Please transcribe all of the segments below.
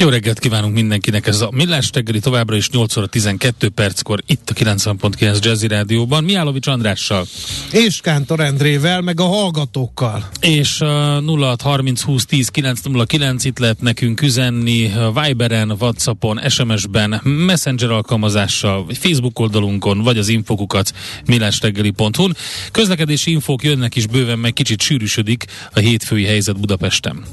Jó reggelt kívánunk mindenkinek, ez a Millás reggeli továbbra is 8 óra 12 perckor itt a 90.9 Jazzy Rádióban, Miálovics Andrással. És Kántor Endrével, meg a hallgatókkal. És uh, 0630 20 10 909 itt lehet nekünk üzenni Viberen, Whatsappon, SMS-ben, Messenger alkalmazással, Facebook oldalunkon, vagy az infokukat millásreggeli.hu-n. Közlekedési infók jönnek is bőven, meg kicsit sűrűsödik a hétfői helyzet Budapesten.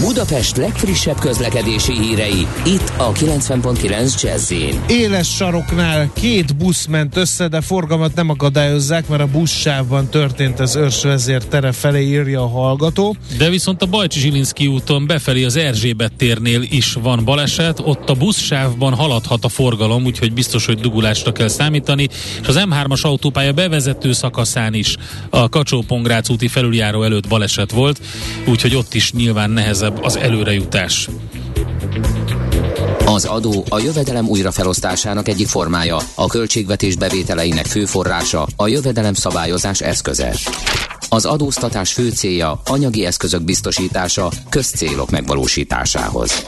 Budapest legfrissebb közlekedési hírei, itt a 90.9 jazz Éles saroknál két busz ment össze, de forgalmat nem akadályozzák, mert a buszsávban történt az őrsvezér tere felé írja a hallgató. De viszont a Bajcsi Zsilinszki úton befelé az Erzsébet térnél is van baleset, ott a buszsávban haladhat a forgalom, úgyhogy biztos, hogy dugulásra kell számítani, és az M3-as autópálya bevezető szakaszán is a kacsó úti felüljáró előtt baleset volt, úgyhogy ott is nyilván nehezebb nehezebb az előrejutás. Az adó a jövedelem újrafelosztásának egyik formája, a költségvetés bevételeinek fő forrása, a jövedelem szabályozás eszköze. Az adóztatás fő célja anyagi eszközök biztosítása közcélok megvalósításához.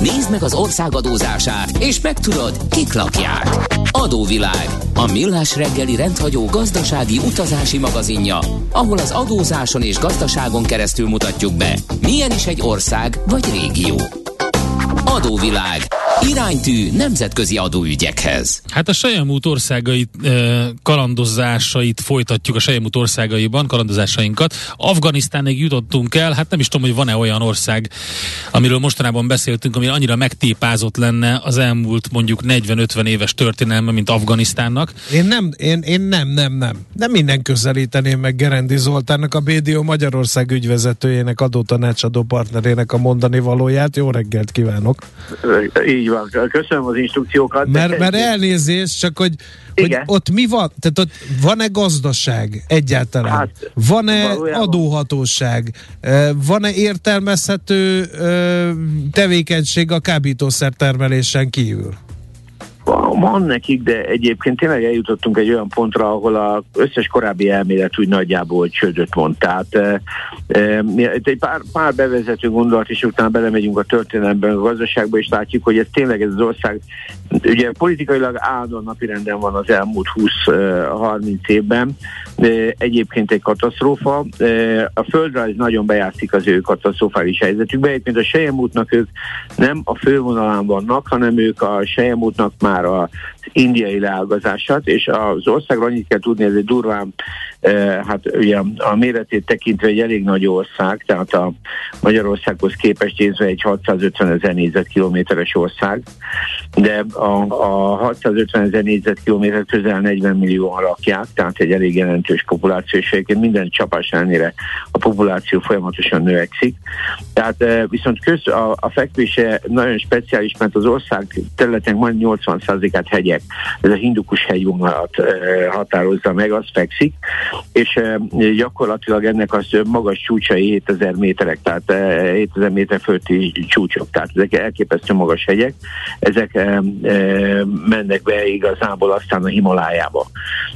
Nézd meg az ország adózását, és megtudod, kik lakják. Adóvilág, a millás reggeli rendhagyó gazdasági utazási magazinja, ahol az adózáson és gazdaságon keresztül mutatjuk be, milyen is egy ország vagy régió. Adóvilág. Iránytű nemzetközi adóügyekhez. Hát a Sejemút országai eh, kalandozásait folytatjuk a Sejemút országaiban, kalandozásainkat. Afganisztánig jutottunk el, hát nem is tudom, hogy van-e olyan ország, amiről mostanában beszéltünk, ami annyira megtépázott lenne az elmúlt mondjuk 40-50 éves történelme, mint Afganisztánnak. Én nem, én, én nem, nem, nem. Nem minden közelíteném meg Gerendi Zoltánnak, a BDO Magyarország ügyvezetőjének, adótanácsadó partnerének a mondani valóját. Jó reggelt kívánok! Így van, köszönöm az instrukciókat. Mert, mert elnézést, csak hogy, hogy ott mi van? Tehát ott van-e gazdaság egyáltalán? Hát, van-e valójában. adóhatóság? Van-e értelmezhető tevékenység a kábítószer termelésen kívül? Van nekik, de egyébként tényleg eljutottunk egy olyan pontra, ahol az összes korábbi elmélet úgy nagyjából csődöt mond. Tehát e, e, egy pár, pár bevezető gondolat, és utána belemegyünk a történelemben, a gazdaságba, és látjuk, hogy ez tényleg ez az ország, ugye politikailag állandóan napirenden van az elmúlt 20-30 évben, de egyébként egy katasztrófa. A földrajz nagyon bejátszik az ő katasztrofális helyzetükbe. Egyébként a Sejemútnak ők nem a fővonalán vannak, hanem ők a Sejemútnak már a indiai leágazását, és az országra annyit kell tudni, ez egy durván, hát ugye a méretét tekintve egy elég nagy ország, tehát a Magyarországhoz képest nézve egy 650 ezer négyzetkilométeres ország, de a, a 650 ezer négyzetkilométer közel 40 millióan lakják, tehát egy elég jelentős populáció, és egyébként minden csapás ellenére a populáció folyamatosan növekszik. Tehát eh, viszont köz, a, a fekvése nagyon speciális, mert az ország területek majd 80%-át hegyek ez a hindukus hegyvonalat határozza meg, az fekszik, és gyakorlatilag ennek az magas csúcsai 7000 méterek, tehát 7000 méter fölötti csúcsok, tehát ezek elképesztő magas hegyek, ezek mennek be igazából aztán a Himalájába.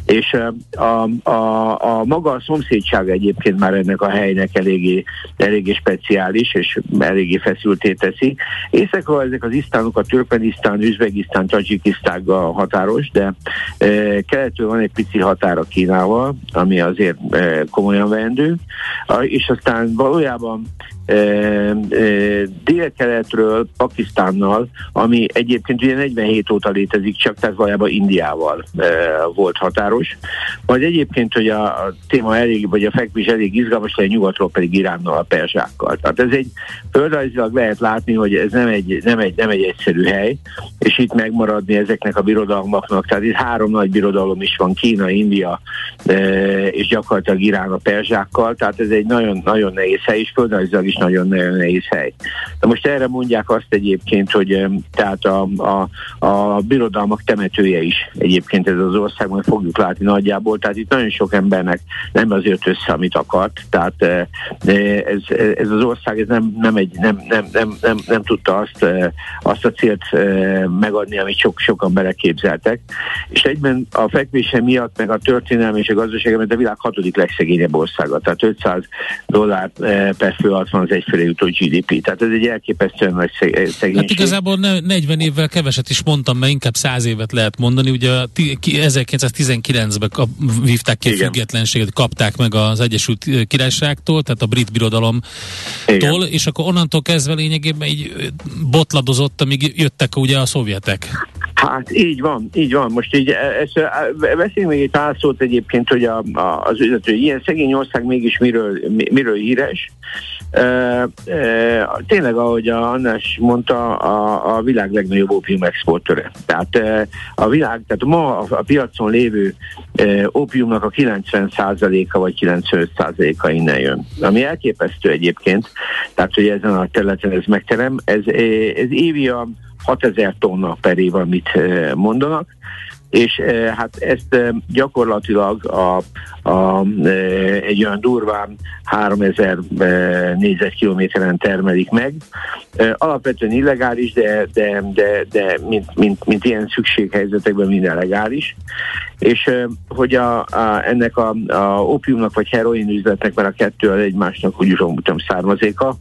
És a, a, a maga a szomszédság egyébként már ennek a helynek eléggé, eléggé speciális, és eléggé feszülté teszi. Északról ezek az isztánok, a Türkmenisztán, Üzbegisztán, Tajikisztággal határos, de e, van egy pici határa Kínával, ami azért e, komolyan vendő, és aztán valójában e, e, dél-keletről Pakisztánnal, ami egyébként ugye 47 óta létezik, csak tehát valójában Indiával volt határos. Vagy egyébként, hogy a, téma elég, vagy a fekvés elég izgalmas, a nyugatról pedig Iránnal, a perzsákkal. Tehát ez egy földrajzilag lehet látni, hogy ez nem egy, nem egy, nem egy egyszerű hely, és itt megmaradni ezeknek a birodalmaknak. Tehát itt három nagy birodalom is van, Kína, India és gyakorlatilag Irán a perzsákkal, tehát ez egy nagyon-nagyon nehéz hely, és földrajzilag is nagyon-nagyon nehéz hely. De most erre mondják azt egyébként, hogy tehát a, a, a birodalmak temetője is egyébként ez az ország, majd fogjuk látni nagyjából, tehát itt nagyon sok embernek nem azért össze, amit akart, tehát ez, ez az ország ez nem, nem, egy, nem, nem, nem, nem, nem tudta azt, azt a célt megadni, amit sok, sokan beleképzeltek, és egyben a fekvése miatt, meg a történelmi és a gazdaság, mert a világ hatodik legszegényebb országa, tehát 500 dollár per fő alatt van az egyfelé jutó GDP, tehát ez egy elképesztően nagy szegénység. Hát igazából 40 évvel keveset is mondtam, mert inkább 100 évet lehet mondani, ugye 1919-ben kap, vívták ki a függetlenséget, kapták meg az Egyesült Királyságtól, tehát a brit birodalomtól, és akkor onnantól kezdve lényegében így botladozott, amíg jöttek ugye a szovjetek. Hát így van, így van. Most így e, ezt, e, beszéljünk még egy pár szót egyébként, hogy a, a, az üzlető, ilyen szegény ország mégis miről, miről híres. E, e, tényleg, ahogy a Annás mondta, a, a világ legnagyobb ópium exportőre. Tehát e, a világ, tehát ma a, a piacon lévő e, ópiumnak a 90%-a vagy 95%-a innen jön. Ami elképesztő egyébként, tehát hogy ezen a területen ez megterem, ez, ez évi a 6000 tonna per év, amit mondanak, és hát ezt gyakorlatilag a, a, egy olyan durván 3000 négyzetkilométeren termelik meg. Alapvetően illegális, de, de, de, de mint, mint, mint ilyen szükséghelyzetekben minden legális. És hogy a, a, ennek a, a opiumnak vagy heroin üzletnek, mert a kettő az egymásnak úgy tudom származéka,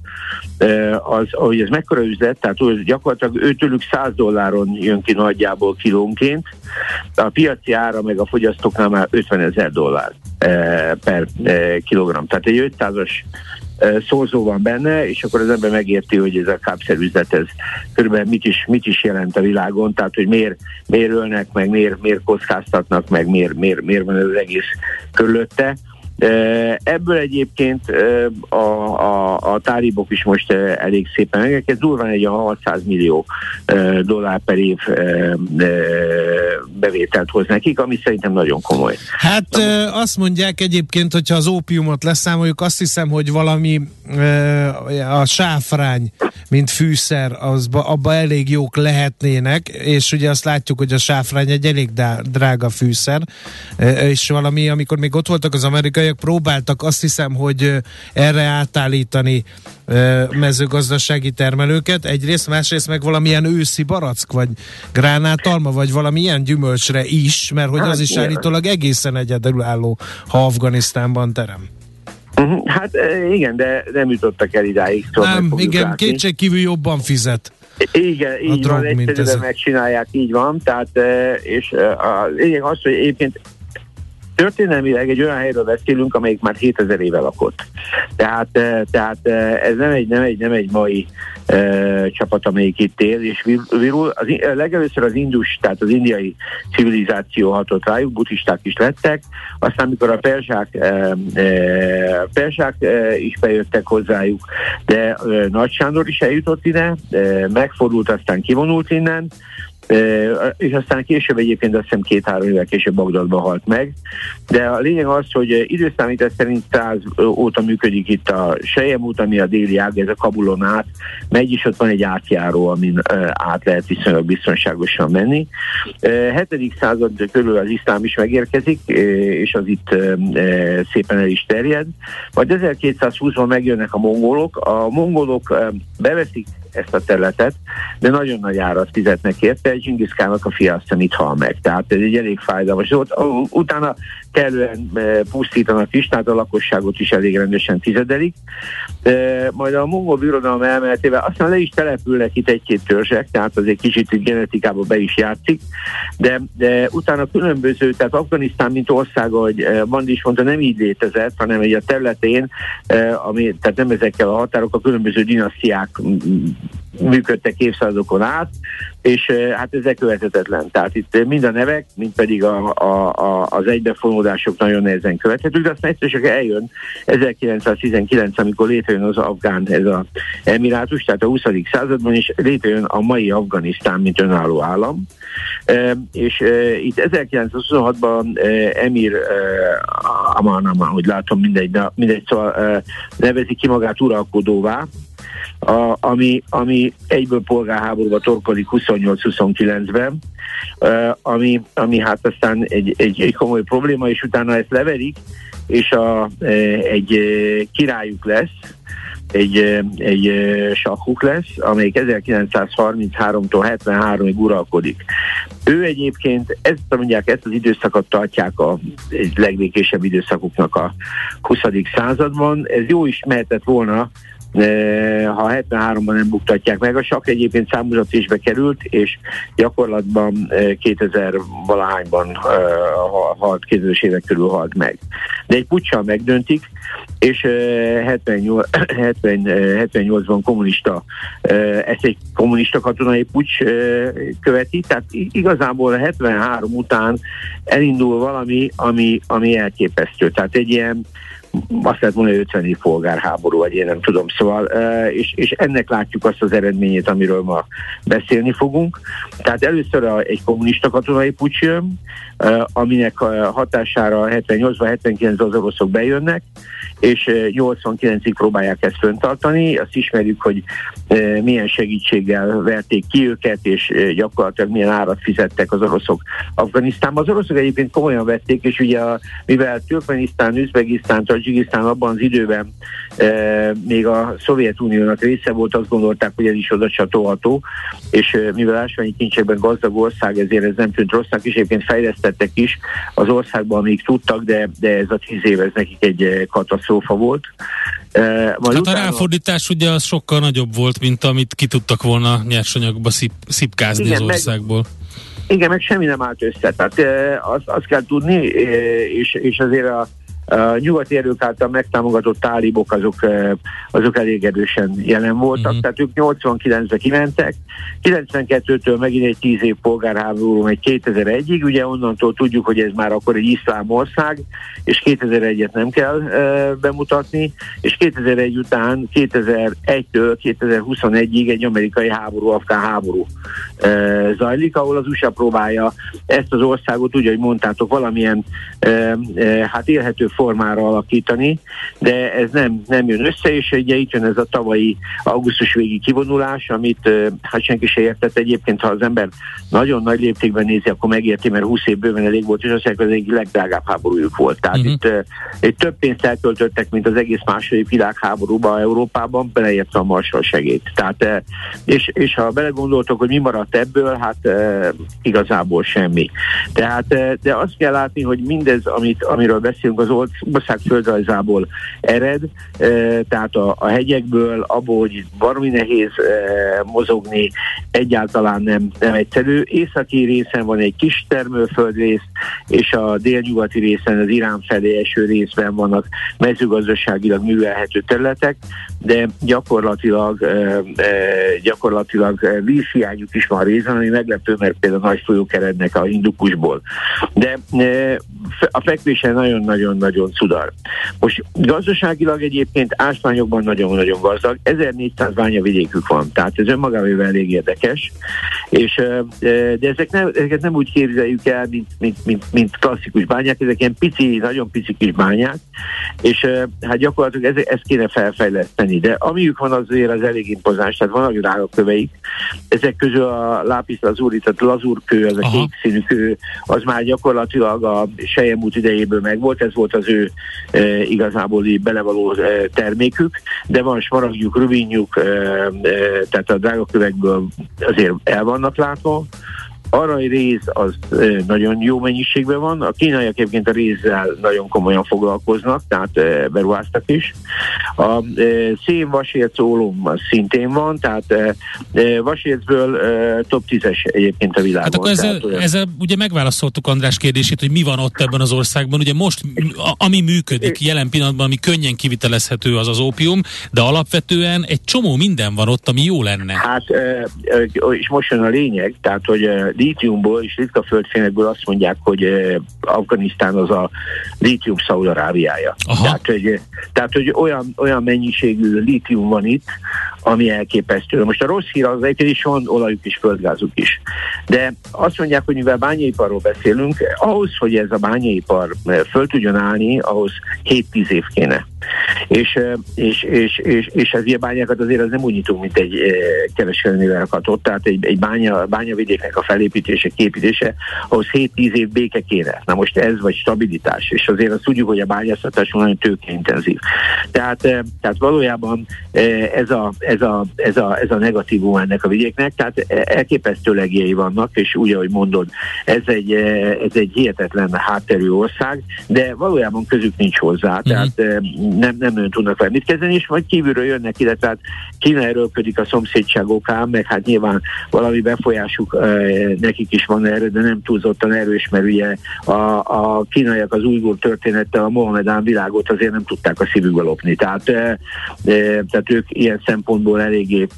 az, hogy ez mekkora üzlet, tehát gyakorlatilag őtőlük 100 dolláron jön ki nagyjából kilónként, a piaci ára meg a fogyasztóknál már 50 ezer dollár per kilogramm. Tehát egy 500-as szózó van benne, és akkor az ember megérti, hogy ez a kápszerüzlet ez körülbelül mit is, mit is jelent a világon, tehát hogy miért, miért ölnek, meg miért, miért kockáztatnak, meg miért, miért, miért van ez az egész körülötte. Ebből egyébként a, a, a táribok is most elég szépen megeket, durván egy a 600 millió dollár per év bevételt hoz nekik, ami szerintem nagyon komoly. Hát Na, azt mondják egyébként, hogyha az ópiumot leszámoljuk, azt hiszem, hogy valami a sáfrány, mint fűszer, az, abba elég jók lehetnének, és ugye azt látjuk, hogy a sáfrány egy elég drága fűszer, és valami, amikor még ott voltak az amerikai amerikaiak próbáltak azt hiszem, hogy erre átállítani mezőgazdasági termelőket, egyrészt, másrészt meg valamilyen őszi barack, vagy gránátalma, vagy valamilyen gyümölcsre is, mert hogy hát, az is nyilván. állítólag egészen egyedülálló, ha Afganisztánban terem. Uh-huh. Hát igen, de nem jutottak el idáig. Szóval nem, igen, kétség kívül jobban fizet. Igen, így drog, van, egyszerűen megcsinálják, így van, tehát és a lényeg az, hogy egyébként történelmileg egy olyan helyről beszélünk, amelyik már 7000 éve lakott. Tehát, eh, tehát eh, ez nem egy, nem egy, nem egy mai e, csapat, amelyik itt él, és virul. Az, legelőször az indus, tehát az indiai civilizáció hatott rájuk, buddhisták is lettek, aztán amikor a persák, e, e, persák e, is bejöttek hozzájuk, de e, Nagy Sándor is eljutott ide, e, megfordult, aztán kivonult innen, és aztán később egyébként azt hiszem két-három évvel később Bagdadban halt meg. De a lényeg az, hogy időszámítás szerint 100 óta működik itt a Sejem út, ami a déli ág, ez a Kabulon át, megy is ott van egy átjáró, amin át lehet viszonylag biztonságosan menni. 7. század körül az iszlám is megérkezik, és az itt szépen el is terjed. Majd 1220-ban megjönnek a mongolok. A mongolok beveszik ezt a területet, de nagyon nagy árat fizetnek érte, Zsingiszkának a fia aztán itt hal meg. Tehát ez egy elég fájdalmas. Ott, utána kellően e, pusztítanak is, tehát a lakosságot is elég rendesen tizedelik. E, majd a mongol birodalom elmenetével aztán le is települnek itt egy-két törzsek, tehát az egy kicsit genetikába be is játszik, de, de utána különböző, tehát Afganisztán, mint ország, ahogy Bandi is mondta, nem így létezett, hanem egy a területén, ami, tehát nem ezekkel a határok, a különböző dinasztiák működtek évszázadokon át, és hát ez követhetetlen. Tehát itt mind a nevek, mind pedig a, a, a, az egybefonódások nagyon nehezen követhetők, de aztán egyszer csak eljön 1919, amikor létrejön az afgán ez a emirátus, tehát a 20. században is létrejön a mai Afganisztán, mint önálló állam. E, és e, itt 1926-ban e, Emir Aman, Aman, hogy látom, mindegy, mindegy szóval nevezi ki magát uralkodóvá, a, ami, ami egyből polgárháborúba torkolik 28-29-ben, uh, ami, ami hát aztán egy, egy, egy komoly probléma, és utána ezt leverik, és a, egy királyuk lesz, egy, egy sakkuk lesz, amelyik 1933-tól 73-ig uralkodik. Ő egyébként, ezt mondják, ezt az időszakot tartják a egy időszakuknak a 20. században. Ez jó is mehetett volna ha 73-ban nem buktatják meg. A sak egyébként számozatésbe került, és gyakorlatban 2000 valahányban halt, 2000 évek körül halt meg. De egy puccsal megdöntik, és 78, 70, 78-ban kommunista, ezt egy kommunista katonai pucs követi, tehát igazából 73 után elindul valami, ami, ami elképesztő. Tehát egy ilyen azt lehet mondani, hogy 50 év polgárháború, vagy én nem tudom. Szóval, és, és ennek látjuk azt az eredményét, amiről ma beszélni fogunk. Tehát először a, egy kommunista katonai pucs jön, aminek hatására 78-ban, 79 az oroszok bejönnek, és 89-ig próbálják ezt föntartani. Azt ismerjük, hogy milyen segítséggel verték ki őket, és gyakorlatilag milyen árat fizettek az oroszok Afganisztánban. Az oroszok egyébként komolyan vették, és ugye a, mivel Türkmenisztán, Üzbegisztán, Tajikisztán abban az időben e, még a Szovjetuniónak része volt, azt gondolták, hogy ez is oda csatolható, és e, mivel ásványi kincsekben gazdag ország, ezért ez nem tűnt rossznak, és egyébként fejlesztettek is az országban, amíg tudtak, de, de ez a tíz év ez nekik egy katasztrófa volt. E, majd hát utána... a ráfordítás ugye az sokkal nagyobb volt, mint amit ki tudtak volna nyersanyagba szip, szipkázni Igen, az országból. Meg, igen, meg semmi nem állt össze. Tehát azt, azt kell tudni, és, és azért a a nyugati erők által megtámogatott tálibok azok, azok elég erősen jelen voltak, uh-huh. tehát ők 89-be kimentek, 92-től megint egy 10 év polgárháború, egy 2001-ig, ugye onnantól tudjuk, hogy ez már akkor egy iszlám ország, és 2001-et nem kell e, bemutatni, és 2001 után 2001-től 2021-ig egy amerikai háború, afgán háború e, zajlik, ahol az USA próbálja ezt az országot, úgy, hogy mondtátok, valamilyen hát élhető formára alakítani, de ez nem, nem jön össze, és ugye itt jön ez a tavalyi augusztus végi kivonulás, amit hát senki se értett egyébként, ha az ember nagyon nagy léptékben nézi, akkor megérti, mert 20 év bőven elég volt, és azt mondják, az egyik legdrágább háborújuk volt. Tehát uh-huh. itt, itt több pénzt elköltöttek, mint az egész második világháborúban Európában, beleértve a marsal segét. Tehát, és, és ha belegondoltok, hogy mi maradt ebből, hát igazából semmi. Tehát, de azt kell látni, hogy mindez, amit, amiről beszélünk, az ország földrajzából ered, e, tehát a, a hegyekből, abból, hogy baromi nehéz e, mozogni, egyáltalán nem, nem egyszerű. Északi részen van egy kis termőföldrész, és a délnyugati részen, az Irán felé eső részben vannak mezőgazdaságilag művelhető területek, de gyakorlatilag gyakorlatilag vízhiányuk is van részen, ami meglepő, mert például nagy folyók erednek a hindukusból. De a fekvése nagyon-nagyon nagyon cudar. Most gazdaságilag egyébként ásványokban nagyon-nagyon gazdag, 1400 bányavidékük van, tehát ez önmagában elég érdekes, és, de ezek nem, ezeket nem úgy képzeljük el, mint, mint, mint, mint klasszikus bányák, ezek ilyen pici, nagyon pici kis bányák, és hát gyakorlatilag ez, ezt kéne felfejleszteni, de amiük van azért az elég impozáns, tehát vannak drága köveik, ezek közül a lápis lazúri, tehát lazúrkő, ez a kék színű kő, az már gyakorlatilag a Sejemút idejéből megvolt, ez volt az ő e, igazából belevaló e, termékük, de van smaragdjuk, rubinjuk, e, e, tehát a drágakövekből azért el vannak látva, aranyréz az nagyon jó mennyiségben van, a kínaiak egyébként a rézzel nagyon komolyan foglalkoznak, tehát beruháztak is. A szén, vasérc, ólom szintén van, tehát vasércből top 10-es egyébként a világon. Hát akkor ezzel, tehát, ezzel ugye megválaszoltuk András kérdését, hogy mi van ott ebben az országban. Ugye most, ami működik jelen pillanatban, ami könnyen kivitelezhető, az az ópium, de alapvetően egy csomó minden van ott, ami jó lenne. Hát, és most jön a lényeg, tehát, hogy lítiumból és ritka földfényekből azt mondják, hogy Afganisztán az a lítium Szaudarábiája. Tehát, hogy, tehát, hogy olyan, olyan mennyiségű lítium van itt, ami elképesztő. Most a rossz hír az egy, is van olajuk is, földgázuk is. De azt mondják, hogy mivel bányaiparról beszélünk, ahhoz, hogy ez a bányaipar föl tudjon állni, ahhoz 7-10 év kéne. És, és, és, és, és az ilyen bányákat azért az nem úgy nyitunk, mint egy kereskedelmi elkatott, tehát egy, egy bánya, bányavidéknek a felépítése, képítése, ahhoz 7-10 év béke kéne. Na most ez vagy stabilitás, és azért azt tudjuk, hogy a bányászatás nagyon tőkeintenzív. Tehát, tehát valójában ez a, ez, a, ez, a, ez a negatívum ennek a vidéknek, tehát elképesztő legjei vannak, és úgy, ahogy mondod, ez egy, ez egy hihetetlen hátterű ország, de valójában közük nincs hozzá, mm-hmm. tehát nem, nem nagyon tudnak vele mit kezdeni, és majd kívülről jönnek ide, tehát Kína erőlködik a szomszédságokán, meg hát nyilván valami befolyásuk e, nekik is van erre, de nem túlzottan erős, mert ugye a, a kínaiak az újgur történettel a Mohamedán világot azért nem tudták a szívükbe lopni. Tehát, e, e, tehát ők ilyen szempontból eléggé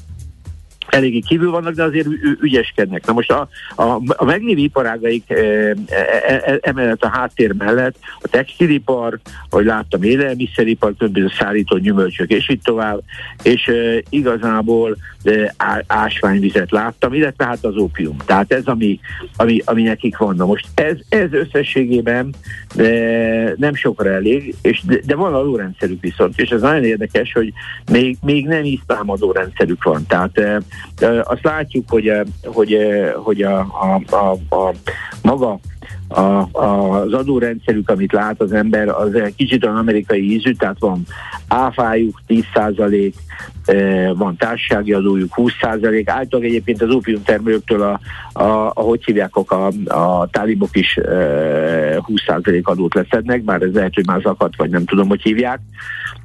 eléggé kívül vannak, de azért ügyeskednek. Na most a, a, a meglévő iparágaik e, e, e, emellett a háttér mellett a textilipar, vagy láttam élelmiszeripar, különböző szállító gyümölcsök, és itt tovább, és e, igazából e, ásványvizet láttam, illetve hát az ópium. Tehát ez, ami, ami, ami nekik van. Na most ez, ez összességében e, nem sokra elég, és, de, de van adórendszerük viszont, és ez nagyon érdekes, hogy még, még nem iszlám adórendszerük van. Tehát e, azt látjuk, hogy, hogy, hogy a, a, a, a maga a, a, az adórendszerük, amit lát az ember, az kicsit az amerikai ízű, tehát van áfájuk 10%, van társasági adójuk 20%, általában egyébként az ópium termelőktől a, a, a hogy hívják, a, a tálibok is 20% adót leszednek, bár ez lehet, hogy már zakat, vagy nem tudom, hogy hívják,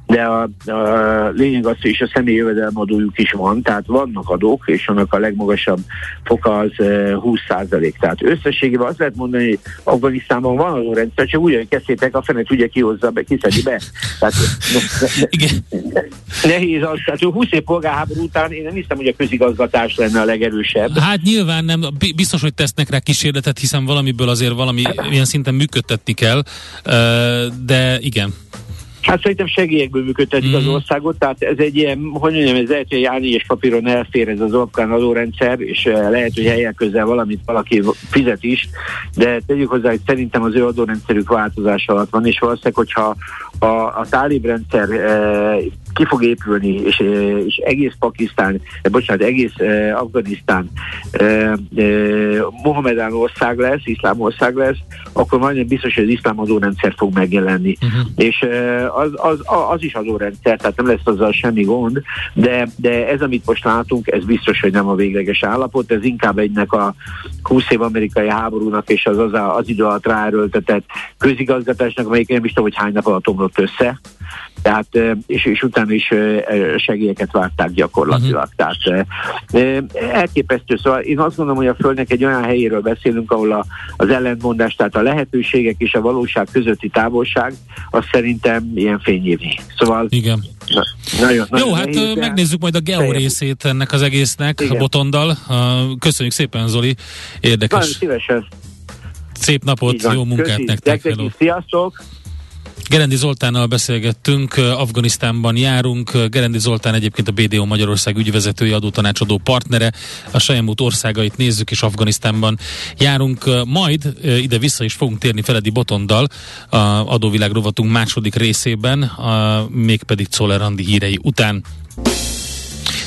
de a, a lényeg az, hogy a személyi jövedelmadójuk is van, tehát vannak adók, és annak a legmagasabb foka az 20%. Tehát összességében azt lehet mondani, hogy Afganisztánban van adórendszer, csak úgy, hogy kezdtétek, a fenet ugye kihozza be, kiszedi be. Tehát ne, ne, nehéz az, tehát 20 év polgárháború után én nem hiszem, hogy a közigazgatás lenne a legerősebb. Hát nyilván nem, biztos, hogy tesznek rá kísérletet, hiszen valamiből azért valami ilyen szinten működtetni kell, de igen. Hát szerintem segélyekből működtetik mm. az országot, tehát ez egy ilyen, hogy mondjam, ez lehet, hogy Jáni és papíron elfér ez az afgán adórendszer, és eh, lehet, hogy helyen közel valamit valaki fizet is, de tegyük hozzá, hogy szerintem az ő adórendszerük változás alatt van, és valószínűleg, hogyha a, a tálib rendszer e, ki fog épülni, és, és egész Pakisztán, bocsánat, egész e, Afganisztán e, e, Mohamedán ország lesz, iszlám ország lesz, akkor majdnem biztos, hogy az iszlám adórendszer fog megjelenni. Uh-huh. És e, az, az, az is adórendszer, tehát nem lesz azzal semmi gond, de, de ez, amit most látunk, ez biztos, hogy nem a végleges állapot, ez inkább egynek a 20 év amerikai háborúnak és az az, az idő alatt ráerőltetett közigazgatásnak, amelyik nem is tudom, hogy hány nap alatt omlott össze, tehát, és, és utána is segélyeket várták gyakorlatilag. Uh-huh. Tehát elképesztő. Szóval én azt gondolom, hogy a Földnek egy olyan helyéről beszélünk, ahol a, az ellentmondás, tehát a lehetőségek és a valóság közötti távolság, az szerintem ilyen fényévnyi. Szóval Igen. Na, nagyon, nagyon Jó, hát nehéz, de... megnézzük majd a geo részét ennek az egésznek, Igen. a botondal. Köszönjük szépen, Zoli, érdekes. Nagyon szívesen. Szép napot, jó munkát Köszi. nektek. Sziasztok! Gerendi Zoltánnal beszélgettünk, Afganisztánban járunk. Gerendi Zoltán egyébként a BDO Magyarország ügyvezetői adótanácsadó partnere. A Sejemút országait nézzük, és Afganisztánban járunk. Majd ide vissza is fogunk térni Feledi Botondal a adóvilág rovatunk második részében, a, mégpedig Czoller Andi hírei után.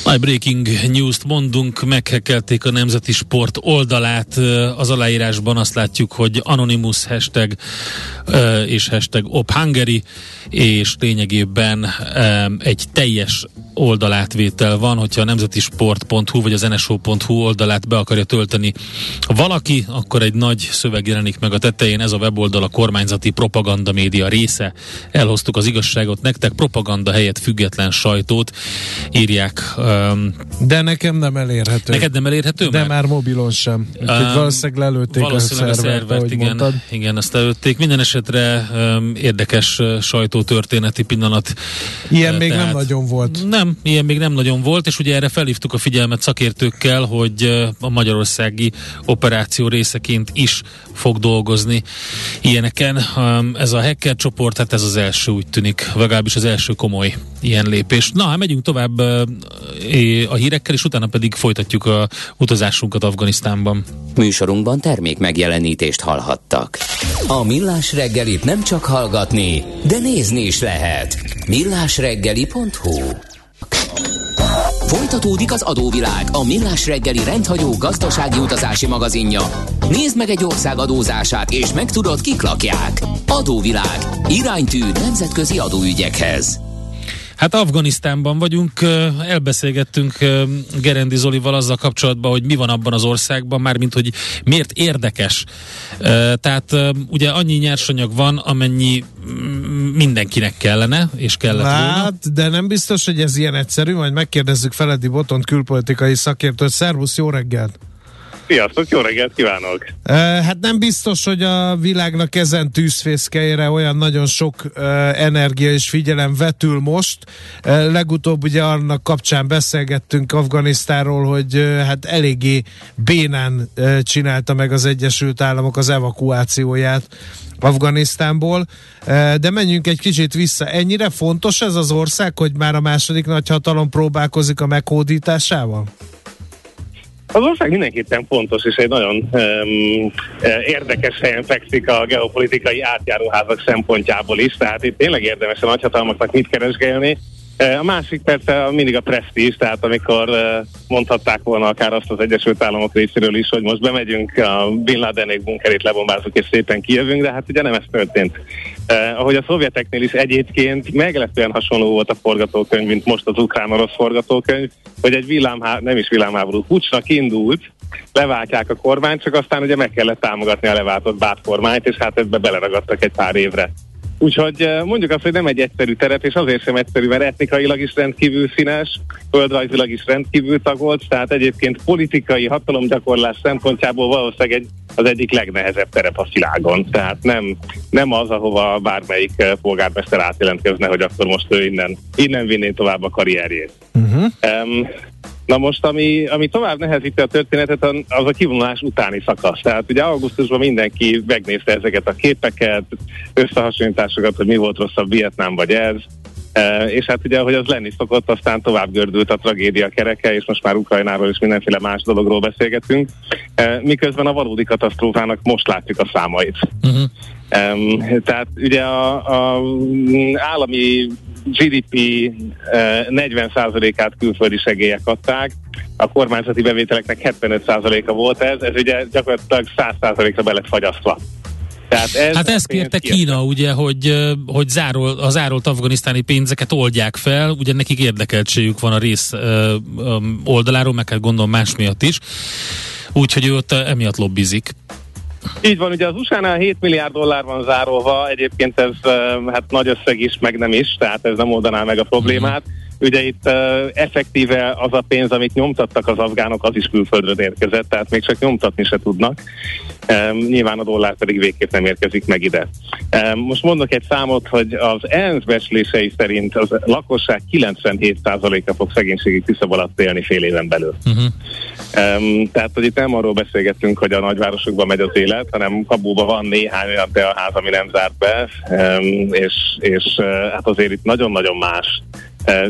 Nagy breaking news-t mondunk, meghekelték a Nemzeti Sport oldalát. Az aláírásban azt látjuk, hogy Anonymous hashtag és hashtag Op Hungary, és lényegében egy teljes oldalátvétel van, hogyha a nemzetisport.hu vagy az nso.hu oldalát be akarja tölteni valaki, akkor egy nagy szöveg jelenik meg a tetején, ez a weboldal a kormányzati propaganda média része. Elhoztuk az igazságot nektek, propaganda helyett független sajtót írják. Um, De nekem nem elérhető. Neked nem elérhető? De már, már mobilon sem. Um, valószínűleg lelőtték valószínűleg a szervert, a szervert igen, mondtad. igen, azt lelőtték. Minden esetre um, érdekes uh, sajtótörténeti pillanat. Ilyen uh, még tehát, nem nagyon volt. Nem, ilyen még nem nagyon volt, és ugye erre felhívtuk a figyelmet szakértőkkel, hogy a magyarországi operáció részeként is fog dolgozni ilyeneken. Ez a hacker csoport, hát ez az első úgy tűnik, legalábbis az első komoly ilyen lépés. Na, hát megyünk tovább a hírekkel, és utána pedig folytatjuk a utazásunkat Afganisztánban. Műsorunkban termék megjelenítést hallhattak. A Millás reggelit nem csak hallgatni, de nézni is lehet. millásreggeli.hu Folytatódik az adóvilág, a millás reggeli rendhagyó gazdasági utazási magazinja. Nézd meg egy ország adózását, és megtudod, kik lakják. Adóvilág. Iránytű nemzetközi adóügyekhez. Hát Afganisztánban vagyunk, elbeszélgettünk Gerendi Zolival azzal kapcsolatban, hogy mi van abban az országban, mármint hogy miért érdekes. Tehát ugye annyi nyersanyag van, amennyi mm, mindenkinek kellene, és kellett hát, volna. de nem biztos, hogy ez ilyen egyszerű, majd megkérdezzük Feledi Botont külpolitikai szakértőt. Szervusz, jó reggelt! Sziasztok, jó reggelt kívánok! Hát nem biztos, hogy a világnak ezen tűzfészkeire olyan nagyon sok energia és figyelem vetül most. Legutóbb ugye annak kapcsán beszélgettünk Afganisztáról, hogy hát eléggé bénán csinálta meg az Egyesült Államok az evakuációját Afganisztánból, de menjünk egy kicsit vissza. Ennyire fontos ez az ország, hogy már a második nagyhatalom próbálkozik a meghódításával? Az ország mindenképpen fontos, és egy nagyon um, érdekes helyen fekszik a geopolitikai átjáróházak szempontjából is, tehát itt tényleg érdemes a nagyhatalmaknak mit keresgélni. A másik persze mindig a presztízs, tehát amikor mondhatták volna akár azt az Egyesült Államok részéről is, hogy most bemegyünk a Bin Ladenék bunkerét lebomбázunk és szépen kijövünk, de hát ugye nem ez történt. Eh, ahogy a szovjeteknél is egyébként meglepően hasonló volt a forgatókönyv, mint most az ukrán-orosz forgatókönyv, hogy egy villámhá- nem is villámháború, pucsnak indult, leváltják a kormányt, csak aztán ugye meg kellett támogatni a leváltott bát kormányt, és hát ebbe beleragadtak egy pár évre. Úgyhogy eh, mondjuk azt, hogy nem egy egyszerű terep, és azért sem egyszerű, mert etnikailag is rendkívül színes, földrajzilag is rendkívül tagolt, tehát egyébként politikai hatalomgyakorlás szempontjából valószínűleg egy, az egyik legnehezebb terep a világon. Tehát nem, nem az, ahova bármelyik eh, polgármester átjelentkezne, hogy akkor most ő innen, innen vinné tovább a karrierjét. Uh-huh. Um, Na most, ami, ami tovább nehezíti a történetet, az a kivonulás utáni szakasz. Tehát ugye augusztusban mindenki megnézte ezeket a képeket, összehasonlításokat, hogy mi volt rosszabb Vietnám vagy ez, e, és hát ugye, ahogy az lenni szokott, aztán tovább gördült a tragédia kereke, és most már Ukrajnáról és mindenféle más dologról beszélgetünk, e, miközben a valódi katasztrófának most látjuk a számait. Uh-huh. Um, tehát ugye a, a állami GDP 40%-át külföldi segélyek adták, a kormányzati bevételeknek 75%-a volt ez, ez ugye gyakorlatilag 100%-ra be lett fagyasztva. Tehát ez hát ezt kérte Kína, ugye, hogy, hogy zárol, az zárolt afganisztáni pénzeket oldják fel, ugye nekik érdekeltségük van a rész oldaláról, meg hát gondolom más miatt is, úgyhogy ő ott emiatt lobbizik. Így van, ugye az USA-nál 7 milliárd dollár van zárolva, egyébként ez hát nagy összeg is, meg nem is, tehát ez nem oldaná meg a problémát. Mm. Ugye itt uh, effektíve az a pénz, amit nyomtattak az afgánok, az is külföldről érkezett, tehát még csak nyomtatni se tudnak. Um, nyilván a dollár pedig végképp nem érkezik meg ide. Um, most mondok egy számot, hogy az ENSZ becslései szerint az lakosság 97%-a fog szegénységi küszöb alatt élni fél éven belül. Uh-huh. Um, tehát, hogy itt nem arról beszélgetünk, hogy a nagyvárosokban megy az élet, hanem Kabúban van néhány olyan teaház, ami nem zárt be, um, és, és uh, hát azért itt nagyon-nagyon más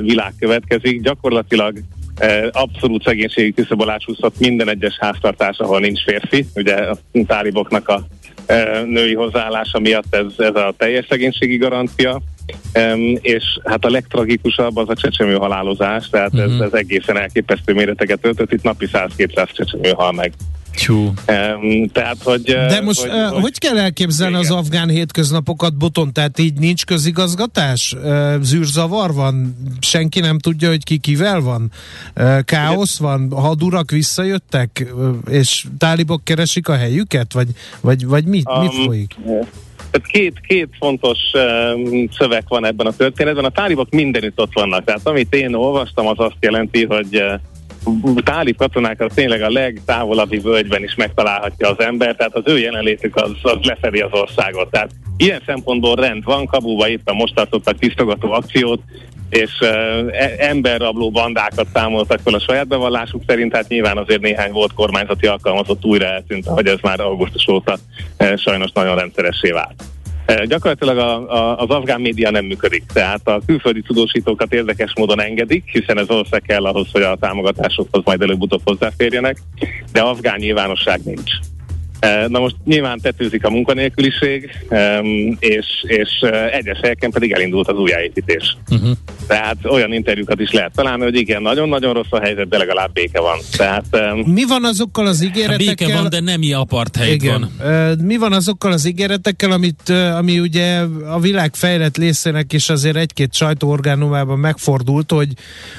világ következik. Gyakorlatilag uh, abszolút szegénységi küszöb alá minden egyes háztartás, ahol nincs férfi. Ugye a táliboknak a uh, női hozzáállása miatt ez, ez a teljes szegénységi garancia. Um, és hát a legtragikusabb az a csecsemő halálozás, tehát uh-huh. ez, mhm. ez egészen elképesztő méreteket öltött, itt napi 100-200 csecsemő hal meg. Tyú. Tehát, hogy... De most hogy, uh, hogy kell elképzelni igen. az afgán hétköznapokat, Boton? Tehát így nincs közigazgatás? Uh, zűrzavar van? Senki nem tudja, hogy ki kivel van? Káosz van? Hadurak visszajöttek? És tálibok keresik a helyüket? Vagy, vagy, vagy mit, um, mit folyik? Tehát két, két fontos um, szöveg van ebben a történetben. A tálibok mindenütt ott vannak. Tehát amit én olvastam, az azt jelenti, hogy uh, tálib katonákat tényleg a legtávolabbi völgyben is megtalálhatja az ember, tehát az ő jelenlétük az, az lefedi az országot. Tehát ilyen szempontból rend van, Kabulba éppen most tartottak tisztogató akciót, és uh, emberrabló bandákat számoltak fel a saját bevallásuk szerint, hát nyilván azért néhány volt kormányzati alkalmazott újra eltűnt, hogy ez már augusztus óta uh, sajnos nagyon rendszeressé vált. Gyakorlatilag a, a, az afgán média nem működik, tehát a külföldi tudósítókat érdekes módon engedik, hiszen ez ország kell ahhoz, hogy a támogatásokhoz majd előbb-utóbb hozzáférjenek, de afgán nyilvánosság nincs. Na most nyilván tetőzik a munkanélküliség, és, és egyes helyeken pedig elindult az újjáépítés. Uh-huh. Tehát olyan interjúkat is lehet találni, hogy igen, nagyon-nagyon rossz a helyzet, de legalább béke van. Tehát, Mi van azokkal az ígéretekkel? Béke van, de nem apartheid igen. van. Mi van azokkal az ígéretekkel, amit, ami ugye a világ fejlett részének is azért egy-két sajtóorgánumában megfordult, hogy,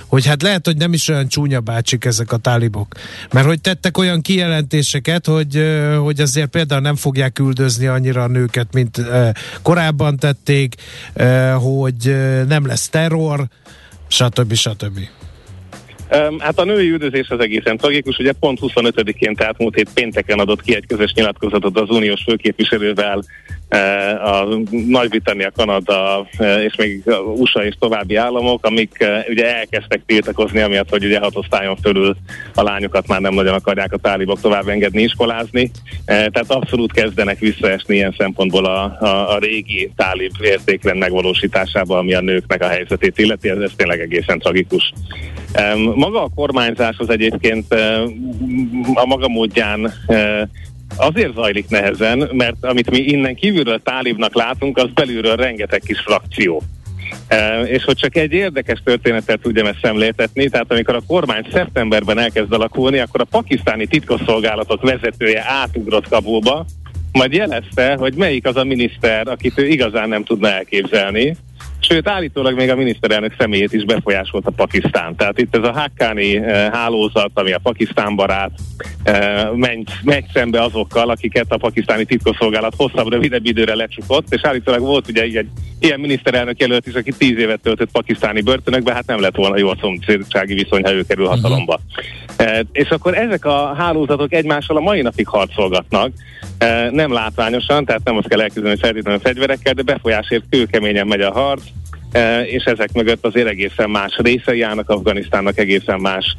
hogy hát lehet, hogy nem is olyan csúnya bácsik ezek a tálibok. Mert hogy tettek olyan kijelentéseket, hogy, hogy azért például nem fogják üldözni annyira a nőket, mint korábban tették, hogy nem lesz terror, stb. stb. Hát a női üldözés az egészen tragikus, ugye pont 25-én, tehát múlt hét pénteken adott ki egy közös nyilatkozatot az uniós főképviselővel a Nagy-Britannia, Kanada eh, és még USA és további államok, amik eh, ugye elkezdtek tiltakozni, amiatt, hogy ugye hat osztályon fölül a lányokat már nem nagyon akarják a tálibok tovább engedni iskolázni. Tehát abszolút kezdenek visszaesni ilyen szempontból a, a, a régi tálib értékrend megvalósításába, ami a nőknek a helyzetét illeti, ez, ez tényleg egészen tragikus. Maga a kormányzás az egyébként a maga módján Azért zajlik nehezen, mert amit mi innen kívülről tálibnak látunk, az belülről rengeteg kis frakció. E, és hogy csak egy érdekes történetet tudjam ezt szemléltetni, tehát amikor a kormány szeptemberben elkezd alakulni, akkor a pakisztáni titkosszolgálatok vezetője átugrott Kabulba, majd jelezte, hogy melyik az a miniszter, akit ő igazán nem tudna elképzelni, Sőt, állítólag még a miniszterelnök személyét is befolyásolta Pakisztán. Tehát itt ez a Hakkani eh, hálózat, ami a Pakisztán barát, eh, megy, megy szembe azokkal, akiket a pakisztáni titkosszolgálat hosszabb, rövidebb időre lecsukott, és állítólag volt ugye egy, egy ilyen miniszterelnök jelölt is, aki tíz évet töltött pakisztáni börtönökbe, hát nem lett volna jó a szomszédsági viszony, ha ő kerül hatalomba. Uh-huh. És akkor ezek a hálózatok egymással a mai napig harcolgatnak, nem látványosan, tehát nem azt kell elképzelni feltétlenül fegyverekkel, de befolyásért kőkeményen megy a harc, és ezek mögött azért egészen más részei állnak Afganisztánnak, egészen más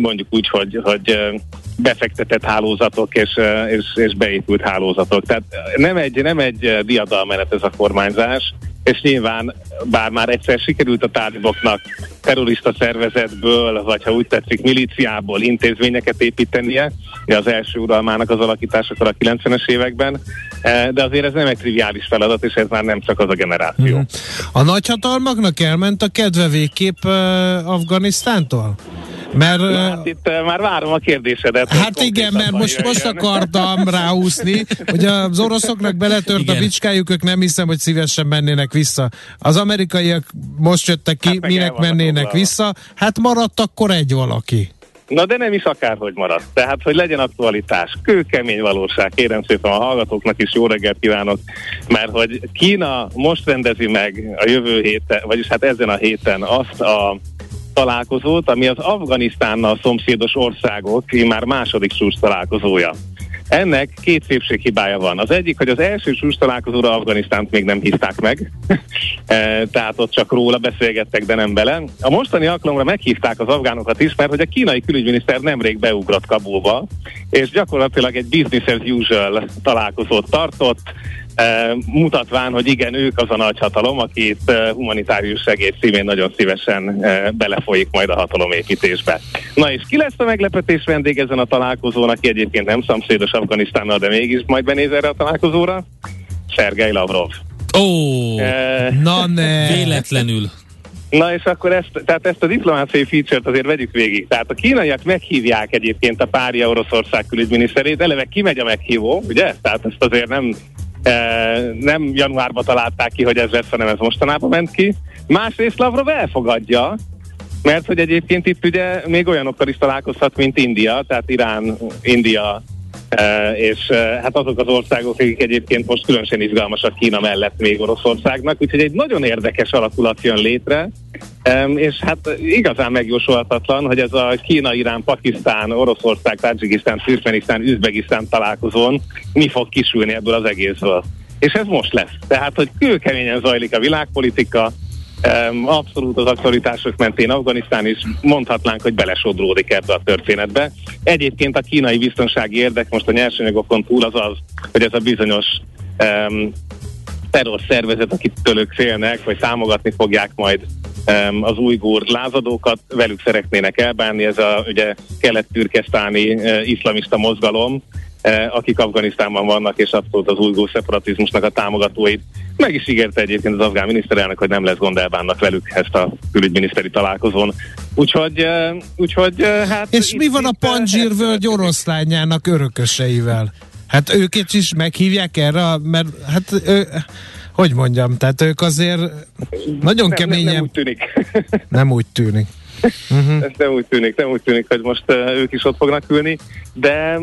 mondjuk úgy, hogy, hogy befektetett hálózatok és, és, és beépült hálózatok. Tehát nem egy, nem egy diadalmenet ez a kormányzás, és nyilván bár már egyszer sikerült a táliboknak terrorista szervezetből, vagy ha úgy tetszik, milíciából intézményeket építenie, az első uralmának az alakításakor a 90-es években, eh, de azért ez nem egy triviális feladat, és ez már nem csak az a generáció. Hmm. A nagyhatalmaknak elment a kedve végképp uh, Afganisztántól? Mert, Na, hát itt uh, már várom a kérdésedet. Hát igen, mert most, most akartam ráúszni, hogy az oroszoknak beletört igen. a bicskájuk, ők nem hiszem, hogy szívesen mennének vissza. Az amerikaiak most jöttek ki, hát minek mennének vissza. Hát maradt akkor egy valaki. Na de nem is akárhogy maradt. Tehát, hogy legyen aktualitás, kőkemény valóság. Kérem szépen a hallgatóknak is jó reggelt kívánok, mert hogy Kína most rendezi meg a jövő héten, vagyis hát ezen a héten azt a találkozót, ami az Afganisztánnal szomszédos országok már második csúcs találkozója. Ennek két szépséghibája van. Az egyik, hogy az első csúcs találkozóra Afganisztánt még nem hívták meg, e, tehát ott csak róla beszélgettek, de nem bele. A mostani alkalomra meghívták az afgánokat is, mert hogy a kínai külügyminiszter nemrég beugrott Kabulba, és gyakorlatilag egy business as usual találkozót tartott, mutatván, hogy igen, ők az a nagyhatalom, aki itt humanitárius segéd szívén nagyon szívesen belefolyik majd a hatalomépítésbe. Na és ki lesz a meglepetés vendég ezen a találkozón, aki egyébként nem szomszédos Afganisztánnal, de mégis majd benéz erre a találkozóra? Sergei Lavrov. Ó, oh, uh, na ne. Véletlenül. Na és akkor ezt, tehát ezt a diplomáciai feature-t azért vegyük végig. Tehát a kínaiak meghívják egyébként a párja Oroszország külügyminiszterét, eleve kimegy a meghívó, ugye? Tehát ezt azért nem, nem januárban találták ki, hogy ez lesz, hanem ez mostanában ment ki. Másrészt Lavrov elfogadja, mert hogy egyébként itt ugye még olyanokkal is találkozhat, mint India, tehát Irán, India, és hát azok az országok, akik egyébként most különösen izgalmasak Kína mellett még Oroszországnak, úgyhogy egy nagyon érdekes alakulat jön létre, és hát igazán megjósolhatatlan, hogy ez a Kína, Irán, Pakisztán, Oroszország, Tajikisztán, Türkmenisztán, Üzbegisztán találkozón mi fog kisülni ebből az egészből. És ez most lesz. Tehát, hogy kőkeményen zajlik a világpolitika, Abszolút az aktualitások mentén Afganisztán is mondhatnánk, hogy belesodródik ebbe a történetbe. Egyébként a kínai biztonsági érdek most a nyersanyagokon túl az az, hogy ez a bizonyos um, terrorszervezet, akit tőlük félnek, vagy támogatni fogják majd um, az újgúr lázadókat, velük szeretnének elbánni, ez a ugye kelet-türkesztáni uh, iszlamista mozgalom, akik Afganisztánban vannak, és abszolút az újgúr szeparatizmusnak a támogatóit meg is ígérte egyébként az afgán miniszterelnök, hogy nem lesz gond elbánnak velük ezt a külügyminiszteri találkozón. Úgyhogy, úgyhogy hát... És mi van a Panzsír völgy oroszlányának örököseivel? Hát őket is meghívják erre, mert hát ő, hogy mondjam, tehát ők azért nagyon nem, keményen... Nem, nem úgy tűnik. nem úgy tűnik. Uh-huh. Ez nem úgy tűnik, nem úgy tűnik, hogy most uh, ők is ott fognak ülni, de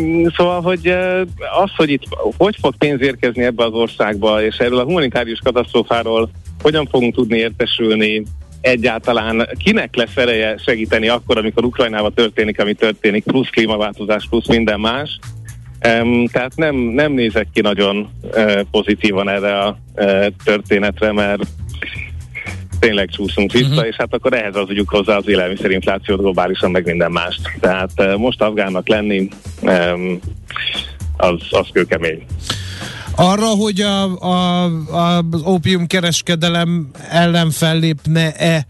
mm, szóval, hogy uh, az, hogy itt hogy fog pénz érkezni ebbe az országba, és erről a humanitárius katasztrófáról hogyan fogunk tudni értesülni, egyáltalán kinek lesz ereje segíteni akkor, amikor Ukrajnában történik, ami történik, plusz klímaváltozás, plusz minden más. Um, tehát nem, nem nézek ki nagyon uh, pozitívan erre a uh, történetre, mert tényleg csúszunk vissza, uh-huh. és hát akkor ehhez adjuk hozzá az élelmiszerinflációt globálisan, meg minden mást. Tehát uh, most afgánnak lenni, az, az kőkemény. Arra, hogy a, a, a, az ópium kereskedelem ellen fellépne-e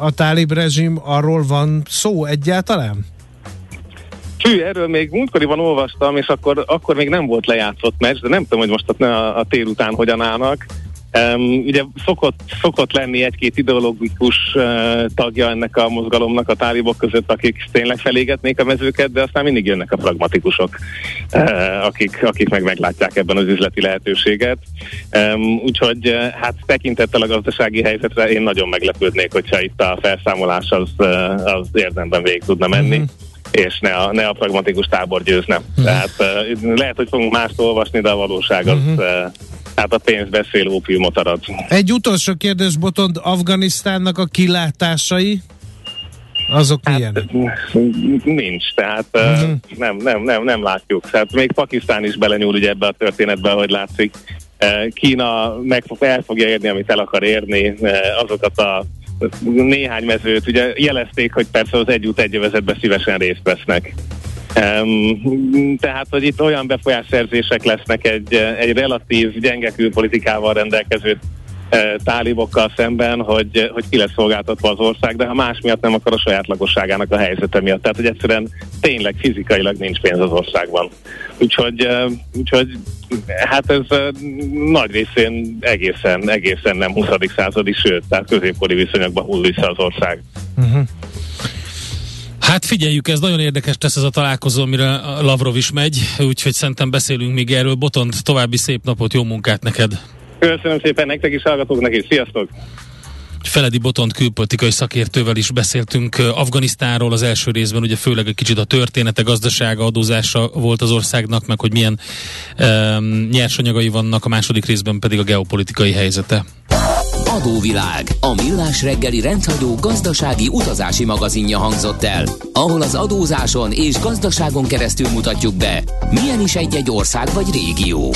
a tálib rezsim, arról van szó egyáltalán? Hű, erről még múltkoriban olvastam, és akkor, akkor még nem volt lejátszott meccs, de nem tudom, hogy most a, a tél után hogyan állnak. Um, ugye szokott, szokott lenni egy-két ideológikus uh, tagja ennek a mozgalomnak a tálibok között, akik tényleg felégetnék a mezőket, de aztán mindig jönnek a pragmatikusok, uh, akik, akik meg meglátják ebben az üzleti lehetőséget. Um, úgyhogy uh, hát tekintettel a gazdasági helyzetre én nagyon meglepődnék, hogyha itt a felszámolás az, uh, az érdemben végig tudna menni. Mm-hmm és ne a, ne a pragmatikus tábor győzne. Uh-huh. Tehát uh, lehet, hogy fogunk mást olvasni, de a valóság az, uh-huh. uh, hát a pénz beszél ópiumot arad. Egy utolsó kérdés, Botond, Afganisztánnak a kilátásai? Azok hát, milyenek? Nincs, tehát uh-huh. nem, nem, nem, nem látjuk. Tehát még Pakisztán is belenyúl ugye ebbe a történetbe, ahogy látszik. Kína meg el fogja érni, amit el akar érni, azokat a néhány mezőt, ugye jelezték, hogy persze az együtt egyövezetben szívesen részt vesznek. Tehát, hogy itt olyan befolyásszerzések lesznek egy, egy relatív gyenge külpolitikával rendelkező e, tálibokkal szemben, hogy, hogy ki lesz szolgáltatva az ország, de ha más miatt nem, akar a saját lakosságának a helyzete miatt. Tehát, hogy egyszerűen tényleg fizikailag nincs pénz az országban. Úgyhogy, e, úgyhogy hát ez e, nagy részén egészen, egészen nem 20. századi, sőt, tehát középkori viszonyokban hull vissza az ország. Uh-huh. Hát figyeljük, ez nagyon érdekes tesz ez a találkozó, amire Lavrov is megy, úgyhogy szerintem beszélünk még erről. Botond, további szép napot, jó munkát neked! Köszönöm szépen nektek is, hallgatóknak is, sziasztok! Feledi Botont külpolitikai szakértővel is beszéltünk Afganisztánról az első részben, ugye főleg egy kicsit a története, gazdasága, adózása volt az országnak, meg hogy milyen um, nyersanyagai vannak, a második részben pedig a geopolitikai helyzete. Adóvilág, a millás reggeli rendhagyó gazdasági utazási magazinja hangzott el, ahol az adózáson és gazdaságon keresztül mutatjuk be, milyen is egy-egy ország vagy régió.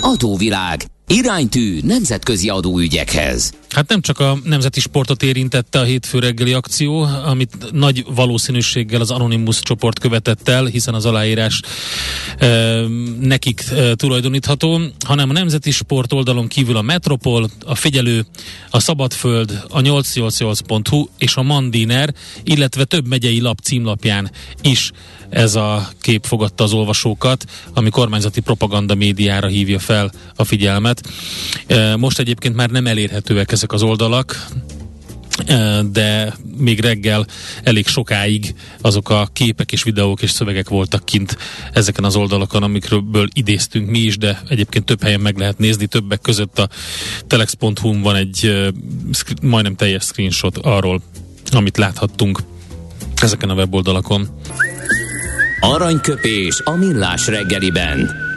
Adóvilág, iránytű nemzetközi adóügyekhez. Hát nem csak a nemzeti sportot érintette a hétfő reggeli akció, amit nagy valószínűséggel az Anonymous csoport követett el, hiszen az aláírás e, nekik e, tulajdonítható, hanem a nemzeti sport oldalon kívül a Metropol, a Figyelő, a Szabadföld, a 888.hu és a Mandiner, illetve több megyei lap címlapján is ez a kép fogadta az olvasókat, ami kormányzati propaganda médiára hívja fel a figyelmet. Most egyébként már nem elérhetőek ezek az oldalak, de még reggel elég sokáig azok a képek és videók és szövegek voltak kint ezeken az oldalakon, amikről idéztünk mi is, de egyébként több helyen meg lehet nézni, többek között a telex.hu van egy majdnem teljes screenshot arról, amit láthattunk ezeken a weboldalakon. Aranyköpés a millás reggeliben.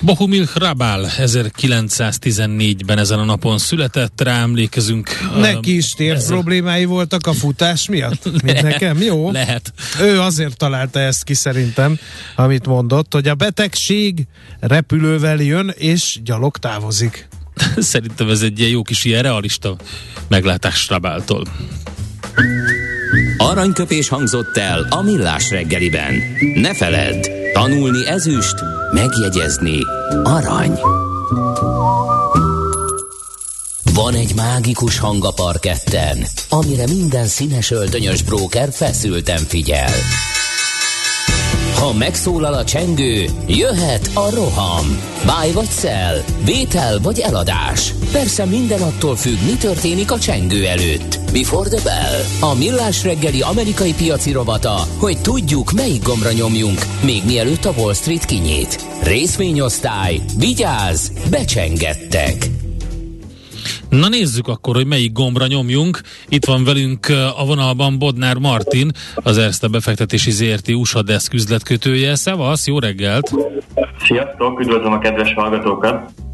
Bohumil Hrabál 1914-ben ezen a napon született, rá emlékezünk. Neki is tér ezzel... problémái voltak a futás miatt, mint Le- nekem, jó? Lehet. Ő azért találta ezt ki szerintem, amit mondott, hogy a betegség repülővel jön és gyalog távozik. Szerintem ez egy ilyen jó kis ilyen realista meglátás Hrabáltól. Aranyköpés hangzott el a millás reggeliben. Ne feledd, tanulni ezüst, megjegyezni arany. Van egy mágikus hang a parketten, amire minden színes öltönyös bróker feszülten figyel. Ha megszólal a csengő, jöhet a roham. Báj vagy szel, vétel vagy eladás. Persze minden attól függ, mi történik a csengő előtt. Before the bell. A millás reggeli amerikai piaci rovata, hogy tudjuk, melyik gombra nyomjunk, még mielőtt a Wall Street kinyit. Részvényosztály, vigyáz, becsengettek. Na nézzük akkor, hogy melyik gombra nyomjunk. Itt van velünk a vonalban Bodnár Martin, az Erste befektetési ZRT USA Desk üzletkötője. Szevasz, jó reggelt! Sziasztok, üdvözlöm a kedves hallgatókat!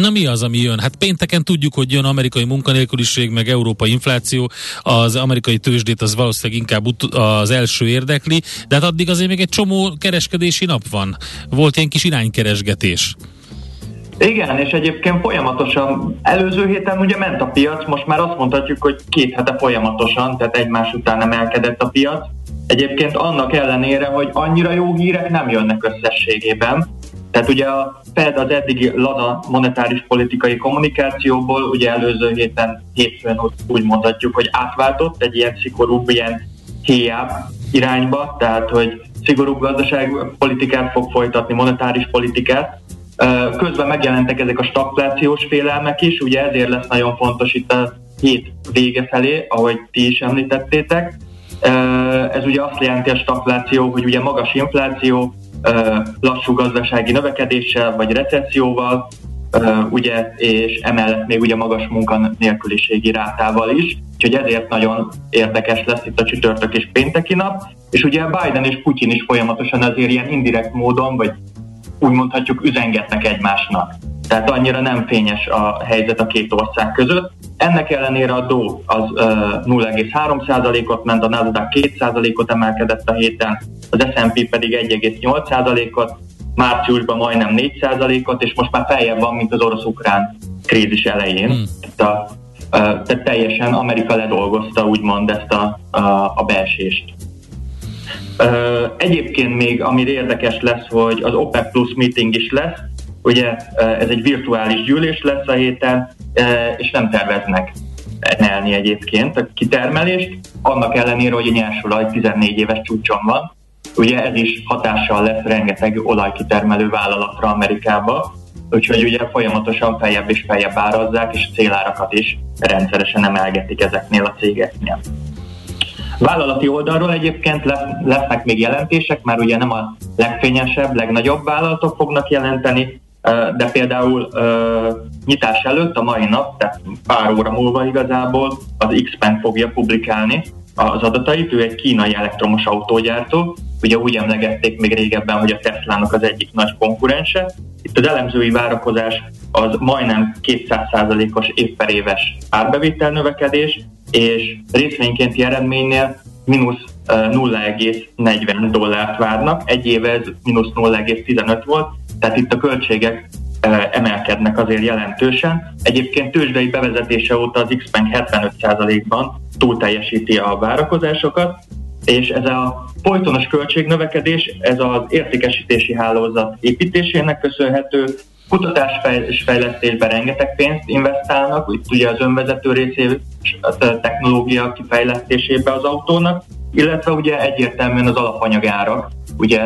Na mi az, ami jön? Hát pénteken tudjuk, hogy jön amerikai munkanélküliség, meg európai infláció, az amerikai tőzsdét az valószínűleg inkább ut- az első érdekli, de hát addig azért még egy csomó kereskedési nap van. Volt ilyen kis iránykeresgetés. Igen, és egyébként folyamatosan, előző héten ugye ment a piac, most már azt mondhatjuk, hogy két hete folyamatosan, tehát egymás után emelkedett a piac. Egyébként annak ellenére, hogy annyira jó hírek nem jönnek összességében. Tehát ugye a Fed az eddigi lada monetáris politikai kommunikációból, ugye előző héten hétfőn úgy mondhatjuk, hogy átváltott egy ilyen szigorúbb, ilyen héjább irányba, tehát hogy szigorúbb gazdaságpolitikát fog folytatni, monetáris politikát, Közben megjelentek ezek a stagflációs félelmek is, ugye ezért lesz nagyon fontos itt a hét vége felé, ahogy ti is említettétek. Ez ugye azt jelenti a stagfláció, hogy ugye magas infláció, lassú gazdasági növekedéssel vagy recesszióval, ugye, és emellett még ugye magas munkanélküliségi rátával is, úgyhogy ezért nagyon érdekes lesz itt a csütörtök és pénteki nap, és ugye Biden és Putyin is folyamatosan azért ilyen indirekt módon, vagy úgy mondhatjuk üzengetnek egymásnak. Tehát annyira nem fényes a helyzet a két ország között. Ennek ellenére a Dow az uh, 0,3%-ot ment, a Nasdaq 2%-ot emelkedett a héten, az S&P pedig 1,8%-ot, márciusban majdnem 4%-ot, és most már feljebb van, mint az orosz-ukrán krízis elején. Hmm. Tehát, a, tehát teljesen Amerika ledolgozta úgymond ezt a, a, a beesést. Egyébként még, ami érdekes lesz, hogy az OPEC Plus meeting is lesz, ugye ez egy virtuális gyűlés lesz a héten, és nem terveznek emelni egyébként a kitermelést, annak ellenére, hogy a nyersolaj 14 éves csúcson van. Ugye ez is hatással lesz rengeteg olajkitermelő vállalatra Amerikába, úgyhogy ugye folyamatosan feljebb és feljebb árazzák, és célárakat is rendszeresen emelgetik ezeknél a cégeknél. Vállalati oldalról egyébként lesznek még jelentések, már ugye nem a legfényesebb, legnagyobb vállalatok fognak jelenteni, de például nyitás előtt a mai nap, tehát pár óra múlva igazából az Xpeng fogja publikálni az adatait, ő egy kínai elektromos autógyártó, ugye úgy emlegették még régebben, hogy a Teslának az egyik nagy konkurense. Itt az elemzői várakozás az majdnem 200%-os évperéves árbevétel növekedés, és részvénykénti eredménynél mínusz 0,40 dollárt várnak, egy éve ez mínusz 0,15 volt, tehát itt a költségek emelkednek azért jelentősen. Egyébként tőzsdei bevezetése óta az Xpeng 75%-ban túl teljesíti a várakozásokat, és ez a folytonos költségnövekedés, ez az értékesítési hálózat építésének köszönhető, kutatás és fejlesztésben rengeteg pénzt investálnak, itt ugye az önvezető részé a technológia kifejlesztésébe az autónak, illetve ugye egyértelműen az alapanyagárak, ugye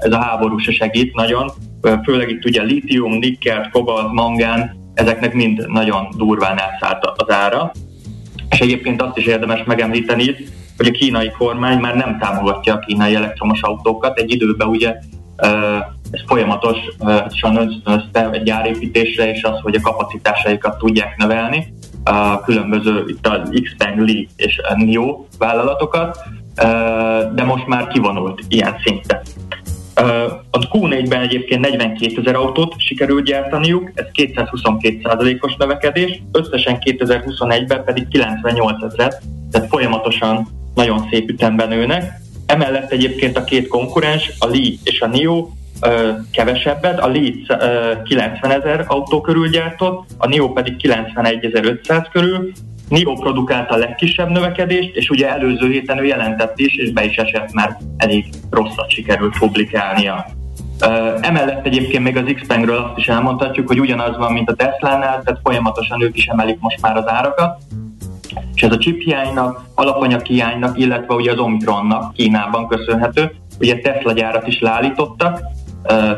ez a háború se segít nagyon, főleg itt ugye litium, nikkel, kobalt, mangán, ezeknek mind nagyon durván elszállt az ára. És egyébként azt is érdemes megemlíteni hogy a kínai kormány már nem támogatja a kínai elektromos autókat. Egy időben ugye ez folyamatosan ösztönözte egy gyárépítésre, és az, hogy a kapacitásaikat tudják növelni, a különböző, itt az Xpeng, Li és NIO vállalatokat, de most már kivonult ilyen szinten. A Q4-ben egyébként 42 ezer autót sikerült gyártaniuk, ez 222%-os növekedés, összesen 2021-ben pedig 98 ezer, tehát folyamatosan nagyon szép ütemben nőnek. Emellett egyébként a két konkurens, a Li és a NIO kevesebbet, a Lead 90 ezer autó körül gyártott, a NIO pedig 91.500 körül, NIO produkálta a legkisebb növekedést, és ugye előző héten ő jelentett is, és be is esett, mert elég rosszat sikerült publikálnia. Emellett egyébként még az Xpengről azt is elmondhatjuk, hogy ugyanaz van, mint a Tesla-nál, tehát folyamatosan ők is emelik most már az árakat, és ez a chip hiánynak, alapanyag hiánynak, illetve ugye az Omikronnak Kínában köszönhető. Ugye Tesla gyárat is leállítottak,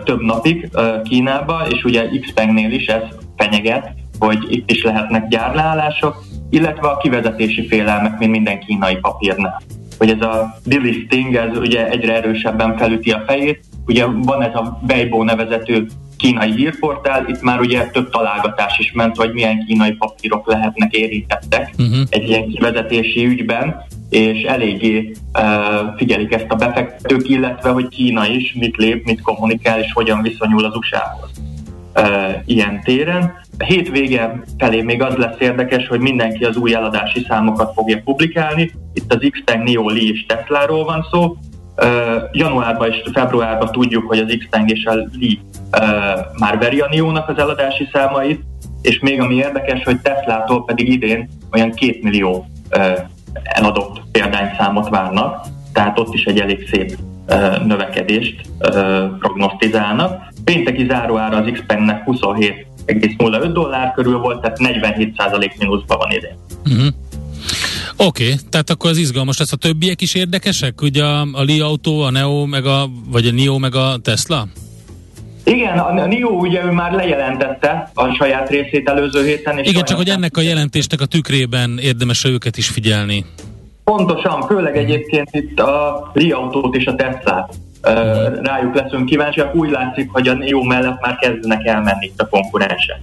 több napig Kínába, és ugye Xpengnél is ez fenyeget, hogy itt is lehetnek gyárleállások, illetve a kivezetési félelmek, mint minden kínai papírnál. Hogy ez a delisting, ez ugye egyre erősebben felüti a fejét. Ugye van ez a Weibo nevezető kínai hírportál, itt már ugye több találgatás is ment, hogy milyen kínai papírok lehetnek érintettek uh-huh. egy ilyen kivezetési ügyben, és eléggé uh, figyelik ezt a befektetők, illetve hogy Kína is mit lép, mit kommunikál, és hogyan viszonyul az USA-hoz uh, ilyen téren. Hétvége felé még az lesz érdekes, hogy mindenki az új eladási számokat fogja publikálni. Itt az Xpeng, Nio, Li és Tesla-ról van szó. Uh, januárban és februárban tudjuk, hogy az Xpeng és a Li uh, már veri a Nio-nak az eladási számait, és még ami érdekes, hogy Tesla-tól pedig idén olyan két millió uh, eladott példányszámot várnak, tehát ott is egy elég szép növekedést prognosztizálnak. Pénteki záróára az Xpengnek 27,05 dollár körül volt, tehát 47% mínuszban van idén. Uh-huh. Oké, okay, tehát akkor az izgalmas lesz. A többiek is érdekesek? Ugye a, a Li Auto, a Neo, meg a, vagy a Nio, meg a Tesla? Igen, a NIO ugye ő már lejelentette a saját részét előző héten. És Igen, csak hogy ennek a jelentésnek a tükrében érdemes őket is figyelni. Pontosan, főleg egyébként itt a Li-autót és a Teslát rájuk leszünk kíváncsiak. Úgy látszik, hogy a NIO mellett már kezdenek elmenni itt a konkurensek.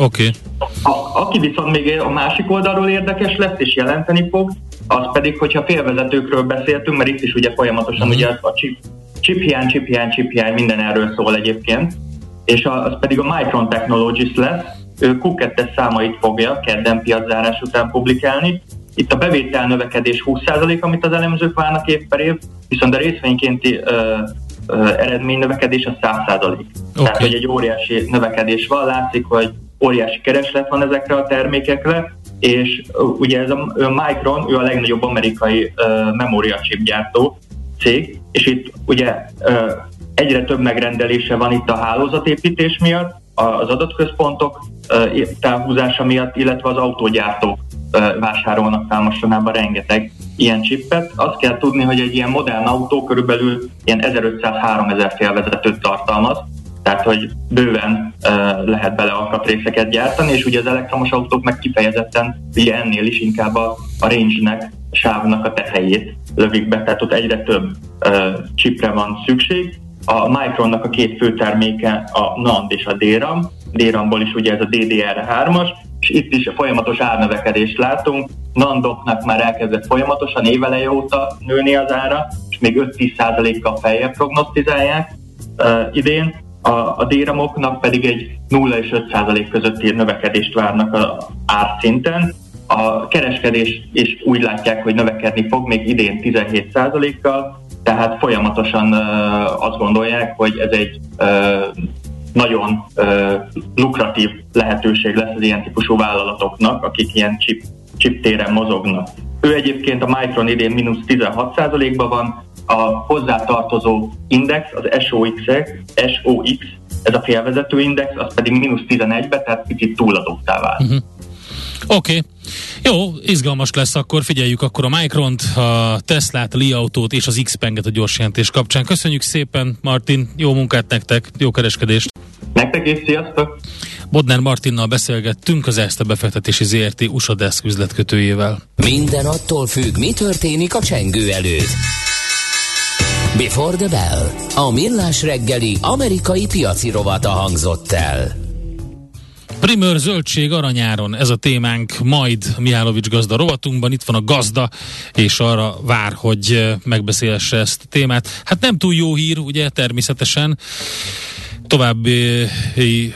Oké. Okay. aki viszont még a másik oldalról érdekes lesz és jelenteni fog, az pedig, hogyha félvezetőkről beszéltünk, mert itt is ugye folyamatosan uh-huh. ugye a chip chip hiány, chip hiány, chip hiány, minden erről szól egyébként, és az pedig a Micron Technologies lesz, ő Q2-es számait fogja kedden piaczárás után publikálni. Itt a bevétel növekedés 20%, amit az elemzők várnak év per év, viszont a részvénykénti ö, ö, eredmény növekedés a 100%. Okay. Tehát, hogy egy óriási növekedés van, látszik, hogy óriási kereslet van ezekre a termékekre, és ugye ez a, a Micron, ő a legnagyobb amerikai uh, memóriachip gyártó, cég, és itt ugye egyre több megrendelése van itt a hálózatépítés miatt, az adatközpontok távhúzása miatt, illetve az autógyártók vásárolnak fel mostanában rengeteg ilyen csippet. Azt kell tudni, hogy egy ilyen modern autó körülbelül ilyen 1500-3000 félvezetőt tartalmaz, tehát hogy bőven uh, lehet bele alkatrészeket gyártani, és ugye az elektromos autók meg kifejezetten ugye ennél is inkább a, a range-nek, a sávnak a tetejét lövik be, tehát ott egyre több uh, chipre van szükség. A Micronnak a két fő terméke a NAND és a DRAM, DRAM-ból is ugye ez a DDR3-as, és itt is folyamatos árnövekedést látunk. Nandoknak már elkezdett folyamatosan éveleje óta nőni az ára, és még 5-10%-kal feljebb prognosztizálják uh, idén. A, a DRAM-oknak pedig egy 0 és 5% közötti növekedést várnak a árszinten, a kereskedés is úgy látják, hogy növekedni fog még idén 17%-kal, tehát folyamatosan uh, azt gondolják, hogy ez egy uh, nagyon uh, lukratív lehetőség lesz az ilyen típusú vállalatoknak, akik ilyen chip, chip téren mozognak. Ő egyébként a Micron idén mínusz 16%-ban van, a hozzátartozó index, az SOX, SOX, ez a félvezető index, az pedig mínusz 11-be, tehát picit túladóttá vált. Uh-huh. Oké. Okay. Jó, izgalmas lesz akkor, figyeljük akkor a Micront, a Teslát, a Li Autót és az Xpenget a gyors jelentés kapcsán. Köszönjük szépen, Martin, jó munkát nektek, jó kereskedést! Nektek is, sziasztok! Bodnár Martinnal beszélgettünk az Erste befektetési ZRT USA Desk üzletkötőjével. Minden attól függ, mi történik a csengő előtt. Before the Bell. A millás reggeli amerikai piaci rovata hangzott el. Primőr zöldség aranyáron, ez a témánk majd Mihálovics gazda rovatunkban. Itt van a gazda, és arra vár, hogy megbeszélesse ezt a témát. Hát nem túl jó hír, ugye, természetesen további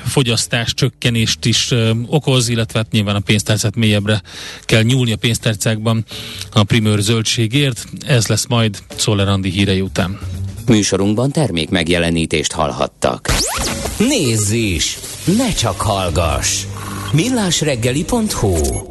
fogyasztás csökkenést is okoz, illetve hát nyilván a pénztárcát mélyebbre kell nyúlni a pénztárcákban a primőr zöldségért. Ez lesz majd Szoller Andi hírei után. Műsorunkban termék megjelenítést hallhattak. Nézz is! Ne csak hallgass! millásreggeli.hu